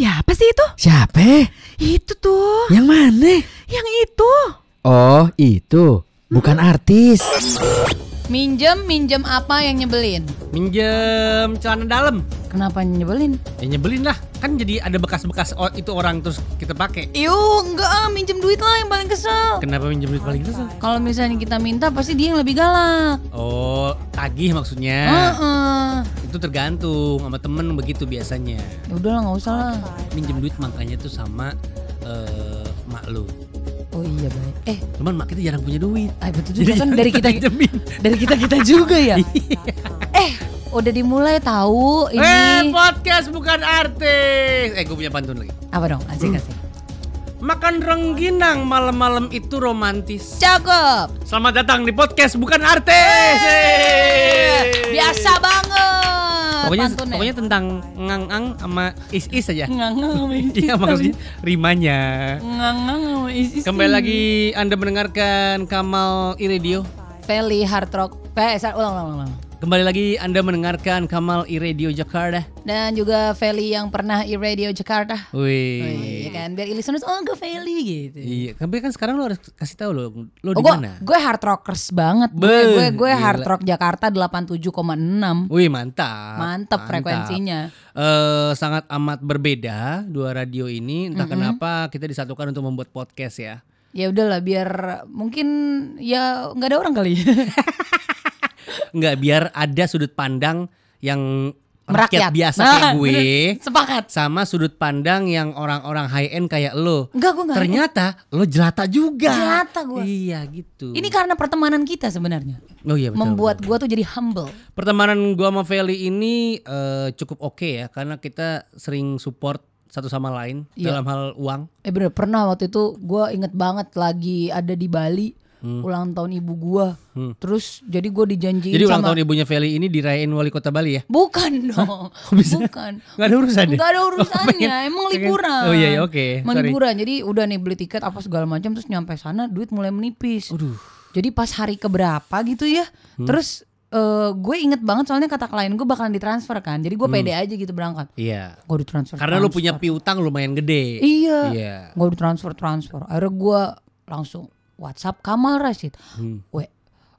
Siapa sih itu? Siapa? Itu tuh. Yang mana? Yang itu. Oh, itu. Bukan artis. Minjem, minjem apa yang nyebelin? Minjem celana dalam. Kenapa nyebelin? Ya nyebelin lah. Kan jadi ada bekas-bekas itu orang terus kita pakai. Yuk, enggak ah, minjem duit lah yang paling kesel. Kenapa minjem duit paling kesel? Kalau misalnya kita minta pasti dia yang lebih galak. Oh, tagih maksudnya. Heeh. Itu tergantung sama temen begitu biasanya. Ya udahlah nggak usah lah. Minjem duit makanya tuh sama eh, mak lu. Oh iya baik. Eh, Cuman mak kita jarang punya duit. ah, betul juga kan dari kita dari kita kita juga ya. eh, udah dimulai tahu Eh, ini. podcast bukan artis. Eh, gue punya pantun lagi. Apa dong? Asik asik. Makan rengginang malam-malam itu romantis. Cakep. Selamat datang di podcast bukan artis. Yeay. Biasa banget. Pokoknya pantunnya. pokoknya tentang ngang-ang sama is-is aja. ngangang sama isi. Iya maksudnya rimanya. ngangang sama isi. Kembali lagi Anda mendengarkan Kamal iRadio. Feli Hard Rock. Eh, ulang ulang ulang. Kembali lagi Anda mendengarkan Kamal iRadio Jakarta. Dan juga Feli yang pernah i-radio Jakarta. Wih. Iya kan, biar listeners oh gue Feli gitu. Iya, tapi kan sekarang lo harus kasih tahu lo lo Oh, di gue, mana. gue hard rockers banget. Gue Beuh, gue, gue gila. hard rock Jakarta 87,6. Wih, mantap. Mantep frekuensinya. Eh sangat amat berbeda dua radio ini. Entah kenapa kita disatukan untuk membuat podcast ya. Ya udahlah biar mungkin ya nggak ada orang kali. Enggak biar ada sudut pandang yang Merakyat. rakyat biasa Nah, kayak gue. bener. Sepakat. Sama sudut pandang yang orang-orang high end kayak lo. Enggak gue enggak. Ternyata lo jelata juga. Jelata gua. Iya gitu. Ini karena pertemanan kita sebenarnya. oh iya betul. Membuat gue tuh jadi humble. pertemanan gua sama Feli ini eh, cukup oke ya karena kita sering support satu sama lain Iya. dalam hal uang. Eh bener pernah waktu itu gue inget banget lagi ada di Bali ulang tahun ibu gue. Hmm. Terus jadi gue dijanjiin Jadi ulang sama tahun ibunya Feli ini dirayain wali kota Bali ya? Bukan dong. bisa? Bukan. Gak ada urusannya. Enggak ada urusannya, emang pengen- liburan. Oh iya, iya, oke. Emang Sorry. liburan. Jadi udah nih beli tiket apa segala macam terus nyampe sana duit mulai menipis. Aduh. Jadi pas hari keberapa gitu ya. Hmm. Terus eh, gue inget banget soalnya kata klien gue bakalan ditransfer kan. Jadi gue pede aja gitu berangkat. Iya. Gue ditransfer. Karena lu transfer. punya piutang lumayan gede. Iya. Iya. Gue ditransfer transfer. Akhirnya gue langsung WhatsApp Kamal Rashid. Hmm. Weh,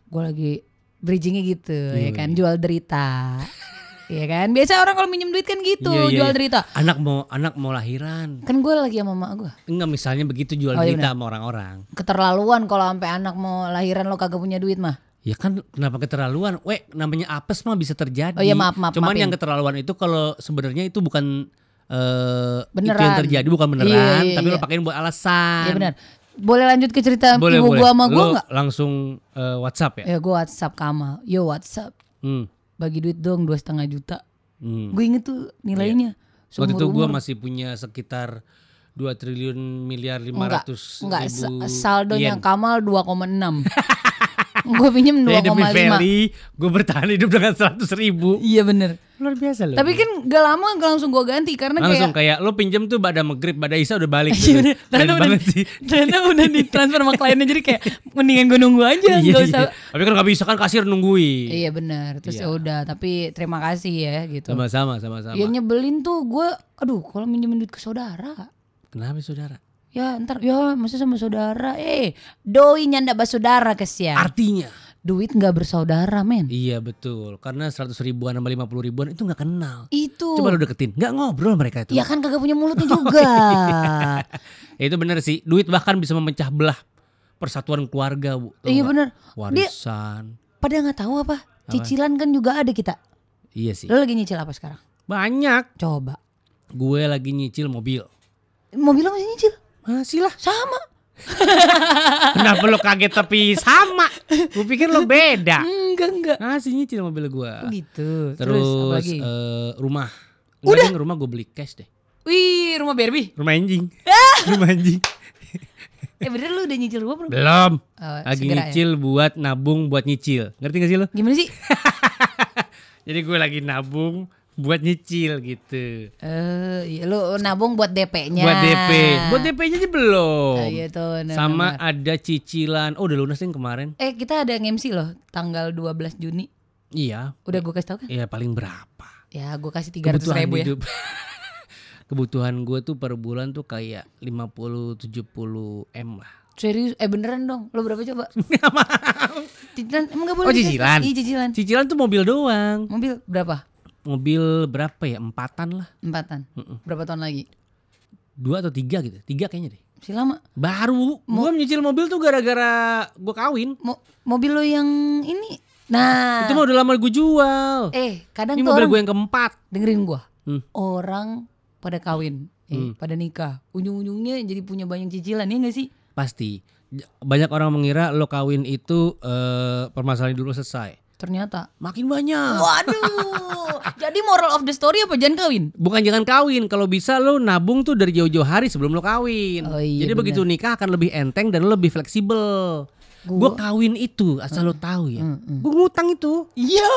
gue lagi bridgingnya gitu ya Iya, kan, jual derita. Iya kan, biasa orang kalau minjem duit kan gitu, Iya, iya, jual iya. derita. Anak mau anak mau lahiran. Kan gue lagi sama mak gue. Enggak misalnya begitu jual Oh, iya derita sama orang-orang. Keterlaluan kalau sampai anak mau lahiran lo kagak punya duit mah. Ya kan kenapa keterlaluan? Weh, namanya apes mah bisa terjadi. Oh iya, maaf, maaf, Cuman maafin. yang keterlaluan itu kalau sebenarnya itu bukan eh itu Beneran. yang terjadi bukan beneran, Iya, iya, tapi iya. lo pakein buat alasan. Iya benar. Boleh lanjut ke cerita Boleh, ibu boleh. gue sama Lo nggak? langsung eh, WhatsApp ya? Ya gue WhatsApp Kamal, yo WhatsApp, Hmm. bagi duit dong dua setengah juta. hmm. Gue inget tuh nilainya. Waktu itu gue masih punya sekitar 2 triliun miliar Enggak, 500 enggak ribu sa- saldonya yen. Kamal 2,6. gue pinjem demi 2,5. Feli, gue bertahan hidup dengan 100 ribu. Iya bener. Luar biasa loh. Tapi kan gak lama gak langsung gue ganti karena langsung kayak kayak, lo pinjam tuh pada maghrib, pada isya udah balik. Iya gitu. bener. Ternyata udah, sih. ternyata udah ditransfer sama kliennya jadi kayak mendingan gue nunggu aja Iya, gak iya. usah. Tapi kan gak bisa kan kasir nungguin. Iya benar. Terus Iya. ya udah tapi terima kasih ya gitu. Sama-sama, sama-sama. Ya nyebelin tuh gue aduh kalau minjemin duit ke saudara. Kenapa saudara? Ya ntar ya masa sama saudara Eh doi nyanda saudara kesian Artinya? Duit nggak bersaudara men Iya betul. Karena 100 ribuan sama 50 ribuan itu gak kenal. Itu Coba lo deketin, nggak ngobrol mereka itu. Ya kan kagak punya mulutnya juga Ya itu bener sih. Duit bahkan bisa memecah belah persatuan keluarga, Bu. Tau Iya nggak? bener Dia Warisan. pada nggak tahu apa Cicilan kan juga ada kita Iya sih. Lo lagi nyicil apa sekarang? Banyak. Coba Gue lagi nyicil mobil. Mobil lo masih nyicil? Masih lah. Sama Kenapa lo kaget tapi sama? Gue pikir lo beda. Enggak enggak Masih nyicil mobil gue. Oh gitu Terus, Terus, apa lagi? eh, rumah. Udah. rumah gue beli cash deh. Wih rumah Barbie Rumah anjing. rumah anjing. Eh bener lu udah nyicil gua belum? Belum. Oh, Lagi ya. nyicil buat nabung buat nyicil. Ngerti gak sih lo? Gimana sih? Jadi gue lagi nabung buat nyicil gitu. Eh, iya, lu nabung buat DP-nya. Buat DP. Buat DP-nya aja belum. Oh, iya tuh, bener, Sama bener. ada cicilan. Oh, udah lunas yang kemarin. Eh, kita ada MC loh tanggal 12 Juni. Iya. Udah gue kasih tau kan? Iya paling berapa? Ya, gue kasih 300 Kebutuhan ribu ya. hidup. kebutuhan gue tuh per bulan tuh kayak 50 70 M lah. Serius? Eh beneran dong. Lo berapa coba? Cicilan emang gak boleh Oh, cicilan? Iya cicilan. Cicilan tuh mobil doang. Mobil berapa? Mobil berapa ya? Empatan lah. Empatan. Berapa tahun lagi? Dua atau tiga gitu. Tiga kayaknya deh. Si lama. Baru. Gue nyicil mobil tuh gara-gara gue kawin. Mo mobil lo yang ini. Nah. Itu mah udah lama gue jual. Eh, kadang Ini tuh mobil gue yang keempat. dengerin gua. Hmm. Orang pada kawin, eh, pada nikah, ujung-ujungnya jadi punya banyak cicilan ya gak sih? Pasti. Banyak orang mengira lo kawin itu eh, permasalahan dulu selesai. Ternyata. Makin banyak. Waduh. jadi moral of the story apa jangan kawin? Bukan jangan kawin, kalau bisa lo nabung tuh dari jauh-jauh hari sebelum lo kawin. Oh iya, Jadi bener. begitu nikah akan lebih enteng dan lebih fleksibel. Gue kawin itu asal lo tahu ya. Gue ngutang itu. Iya.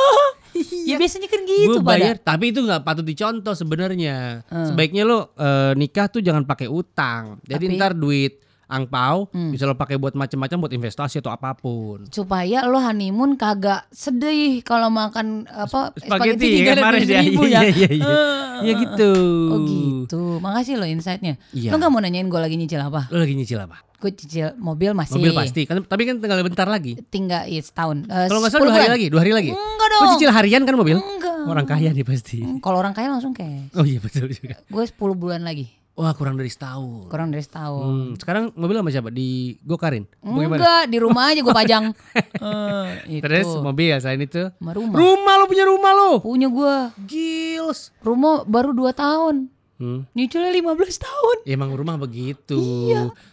ya biasanya kan gitu gue pada. bayar, tapi itu nggak patut dicontoh sebenarnya. Sebaiknya lo eh, nikah tuh jangan pakai utang. Jadi Tapi- ntar duit angpau bisa lo pakai buat macam-macam buat investasi atau apa pun. supaya lo honeymoon kagak sedih kalau makan apa Spaghetti tiga ya ratus ya. ribu Iya, ya. iya, iya. Ya gitu. Oh gitu. Makasih lo insightnya. Iya. Lo gak mau nanyain gue lagi nyicil apa? Lo lagi nyicil apa? Gue cicil mobil masih. Mobil pasti. Kan tapi kan tinggal bentar lagi. Tinggal iya, setahun. Eh, Kalau nggak salah 10 dua hari bulan. lagi, dua hari lagi. Enggak Lo dong. cicil harian kan mobil? Enggak. Orang kaya nih pasti. Kalau orang kaya langsung cash. Oh iya betul juga. Gue 10 bulan lagi. Wah kurang dari setahun. Kurang dari setahun. Hmm, sekarang mobil sama siapa? Di Gokarin? Enggak, di rumah aja gue pajang. Eh, itu. Terus mobil selain itu? Sama rumah. Rumah lo punya rumah lo? Punya gue. Gils. Rumah baru 2 tahun. Hmm. Nyicilnya 15 tahun. Ya, emang rumah begitu.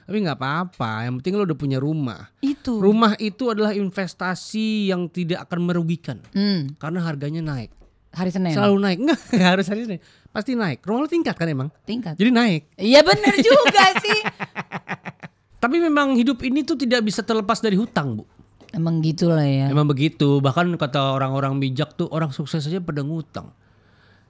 Tapi nggak apa-apa. Yang penting lo udah punya rumah. Itu. Rumah itu adalah investasi yang tidak akan merugikan Hmm, karena harganya naik. hari Senin. Selalu naik. Enggak, nggak harus hari ini. Pasti naik. Rumah lo tingkat kan emang? Tingkat. Jadi naik. Iya bener juga sih. Tapi memang hidup ini tuh tidak bisa terlepas dari hutang, Bu. Emang gitu lah ya. Emang begitu. Bahkan kata orang-orang bijak tuh orang sukses aja pada ngutang.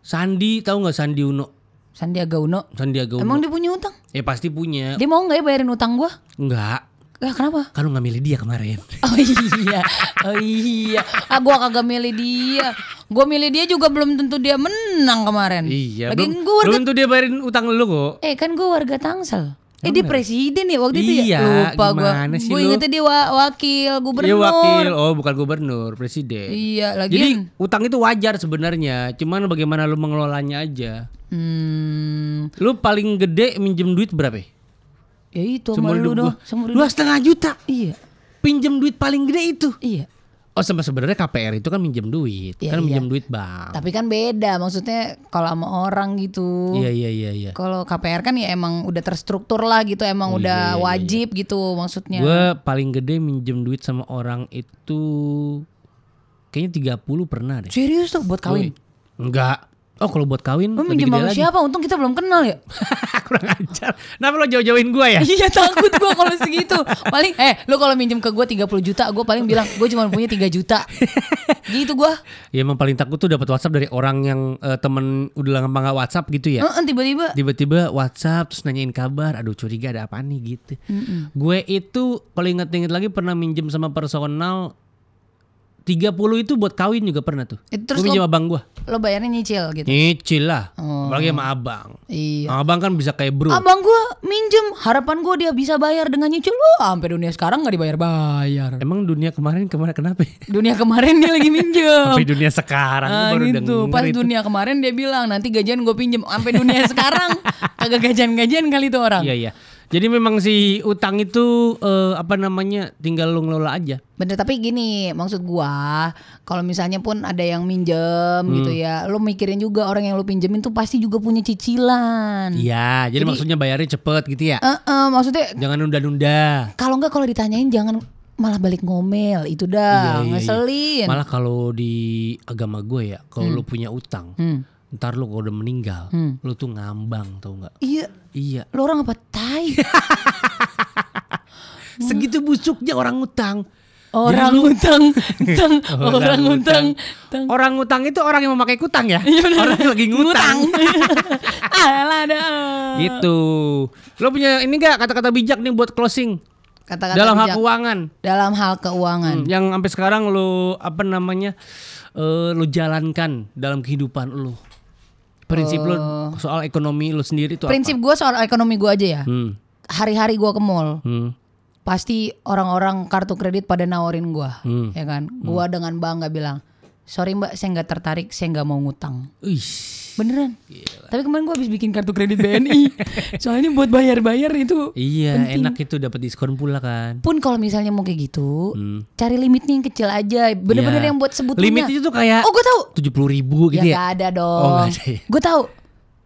Sandi tahu nggak Sandi Uno? Sandiaga Uno. Sandiaga Uno. Emang dia punya utang? Ya pasti punya. Dia mau nggak ya bayarin utang gua? Enggak. Eh, kenapa? Kan lu nggak milih dia kemarin. Oh iya, oh iya. Ah gua kagak milih dia. Gua milih dia juga belum tentu dia menang kemarin. iya. Lagi belum, gua warga, belum tuh dia bayarin utang lu kok. eh kan gua warga Tangsel. Eh dia presiden ya waktu itu ya? Iya, Lupa Gua lu? ingetnya dia wa- wakil gubernur. Dia wakil. Oh, bukan gubernur, presiden. Iya, Jadi lagian. utang itu wajar sebenarnya. Cuman bagaimana lu mengelolanya aja. Hmm, Lu paling gede minjem duit berapa? ya? Ya itu sama lu. Seumur Dua setengah juta. Iya, Pinjem duit paling gede itu. iya. Oh sama sebenarnya KPR itu kan minjem duit, Iya, kan iya. minjem duit bank. Tapi kan beda, maksudnya kalau sama orang gitu. Iya iya iya iya. Kalau KPR kan ya emang udah terstruktur lah gitu, emang Iya, udah iya, iya, wajib gitu maksudnya. Gue paling gede minjem duit sama orang itu kayaknya 30 pernah deh. Serius tuh buat kawin? Enggak. Oh kalau buat kawin Lo minjem sama siapa? Untung kita belum kenal ya. Kurang ajar. Kenapa lo jauh-jauhin gue ya? Iya takut gua kalau segitu. Paling eh lu kalau minjem ke gua 30 juta, gua paling bilang gua cuma punya 3 juta. gitu gua. ya emang paling takut tuh dapat WhatsApp dari orang yang eh, temen udah lama nggak WhatsApp gitu ya. Heeh, tiba-tiba Tiba-tiba WhatsApp terus nanyain kabar, aduh curiga ada apa nih gitu. Gue itu kalau inget-inget lagi pernah minjem sama personal 30 itu buat kawin juga pernah tuh. Itu terus lo- abang gue. lo bayarnya nyicil gitu. Nyicil lah. Oh. Apalagi sama abang. Iya. Sama abang kan bisa kayak bro. Abang gua minjem, harapan gua dia bisa bayar dengan nyicil. Wah, sampai dunia sekarang nggak dibayar-bayar. Emang dunia kemarin ke mana kenapa? ya? Dunia kemarin dia lagi minjem. Sampai dunia sekarang gue Ah, baru gitu. Pas itu. dunia kemarin dia bilang nanti gajian gue pinjem. Sampai dunia sekarang kagak gajian-gajian kali itu orang. Iya iya. Jadi memang si utang itu eh, apa namanya tinggal lu ngelola aja. Bener tapi gini maksud gua kalau misalnya pun ada yang minjem Hmm. gitu ya, lo mikirin juga orang yang lo pinjemin tuh pasti juga punya cicilan. Iya. Jadi, maksudnya bayarnya cepet gitu ya. Eh, eh, maksudnya Jangan nunda-nunda. kalau nggak kalau ditanyain jangan malah balik ngomel itu Iya, iya, dah iya. ngeselin. Malah kalau di agama gue ya, kalau lu punya utang, Hmm. Ntar lu kalau udah meninggal, Hmm. lu tuh ngambang tau nggak? Iya, Iya. lo orang apa tai? Segitu busuknya orang utang. orang utang, utang, orang utang, utang. Orang utang itu orang yang memakai kutang ya. Iya, bener. orang lagi ngutang. Alah gitu. Lo punya ini gak kata-kata bijak nih buat closing Kata-kata dalam hal keuangan? dalam hal keuangan. Hmm, yang sampai sekarang lo apa namanya? eh lo jalankan dalam kehidupan lo. Prinsip lu soal ekonomi lu sendiri tuh Prinsip gue soal ekonomi gue aja ya. Hmm. Hari-hari gue ke mall, Hmm. pasti orang-orang kartu kredit pada nawarin gue, Hmm. ya kan? Gue dengan bangga bilang, sorry mbak, saya nggak tertarik, saya nggak mau ngutang. Ih. Beneran. Tapi kemarin gue habis bikin kartu kredit BNI. Soalnya buat bayar-bayar itu. Iya, enak itu dapat diskon pula kan. Pun kalau misalnya mau kayak gitu, Hmm. cari limitnya yang kecil aja. Bener-bener Iya. yang buat sebutannya. Limit itu tuh kayak Oh gue tahu. tujuh puluh ribu gitu Ya ya. gak ada dong. Oh, nggak ada ya? Gue tahu.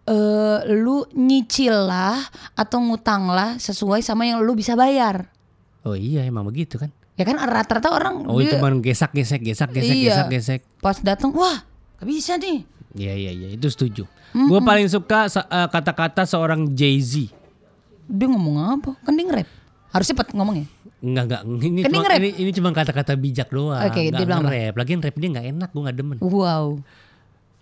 Eh, lu nyicil lah atau ngutang lah sesuai sama yang lu bisa bayar. Oh iya, emang begitu kan. Ya kan rata-rata orang Oh, dia cuman gesak gesek gesak gesek Iya. gesak gesek. pas datang, wah gak bisa nih. Iya iya iya, itu setuju. Gue paling suka eh, kata-kata seorang Jay-Z. Dia ngomong apa? Kan dia nge-rap. Harus cepat ngomongnya. Enggak enggak ini Kan cuma ini, ini cuma kata-kata bijak doang. Oke, Nggak dia bilang nge-rap. Lagian rap dia nggak enak, gue nggak demen. Wow.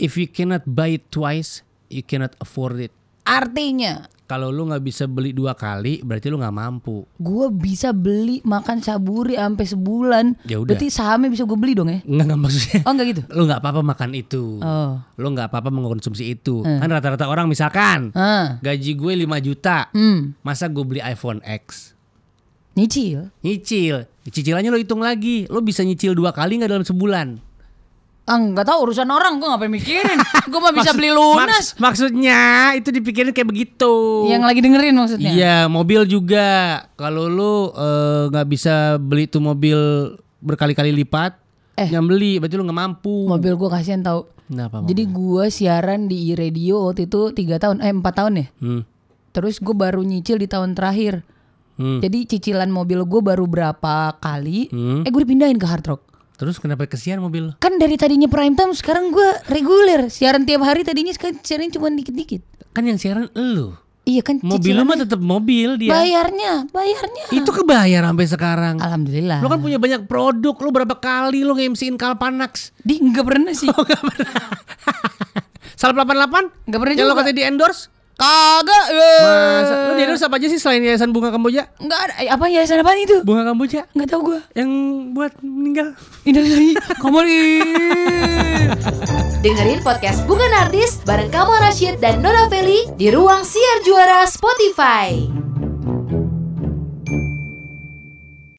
If you cannot buy it twice, you cannot afford it. Artinya Kalau lu nggak bisa beli dua kali, berarti lu nggak mampu. gue bisa beli makan saburi sampai sebulan. Ya udah. Berarti sahamnya bisa gue beli dong ya? Enggak enggak maksudnya. Oh enggak gitu? Lu nggak apa-apa makan itu. Oh. Lu nggak apa-apa mengkonsumsi itu. Kan rata-rata orang misalkan Ah. gaji gue 5 juta, Hmm. masa gue beli iPhone X? Nyicil. Nyicil. Cicilannya lo hitung lagi. Lo bisa nyicil dua kali nggak dalam sebulan? Ah nggak tahu urusan orang gue ngapain mikirin. gue mah bisa Maksud- beli lunas. maks- maksudnya itu dipikirin kayak begitu. Yang lagi dengerin maksudnya. Iya, mobil juga. Kalau lu eh, nggak bisa beli tuh mobil berkali-kali lipat, Eh. yang beli berarti lu nggak mampu. Mobil gue kasihan tahu. Kenapa? Jadi gue siaran di radio waktu itu tiga tahun, eh empat tahun ya. Hmm. Terus gue baru nyicil di tahun terakhir. Hmm. Jadi cicilan mobil gue baru berapa kali. Hmm. Eh gue dipindahin ke Hard Rock. Terus kenapa kesian mobil? Kan dari tadinya prime time sekarang gue reguler. Siaran tiap hari tadinya sekarang siaran cuma dikit-dikit. Kan yang siaran lu. Iya kan Mobil lu mah tetap mobil dia. Bayarnya, bayarnya. Itu kebayar sampai sekarang. Alhamdulillah. Lu kan punya banyak produk, lu berapa kali lu nge-MC-in Kalpanax? Di nggak pernah sih. Salah 88? Nggak pernah Yang lo katanya di endorse? Kagak. Masa, lu di endorse apa aja sih selain Yayasan Bunga Kamboja? Nggak ada. Eh, Apa yayasan apa itu? Bunga Kamboja Nggak tahu gue. yang buat meninggal. Innalillahi. Kamari. Dengerin podcast Bukan Artis bareng Kamal Rashid dan Nora Feli di ruang siar juara Spotify.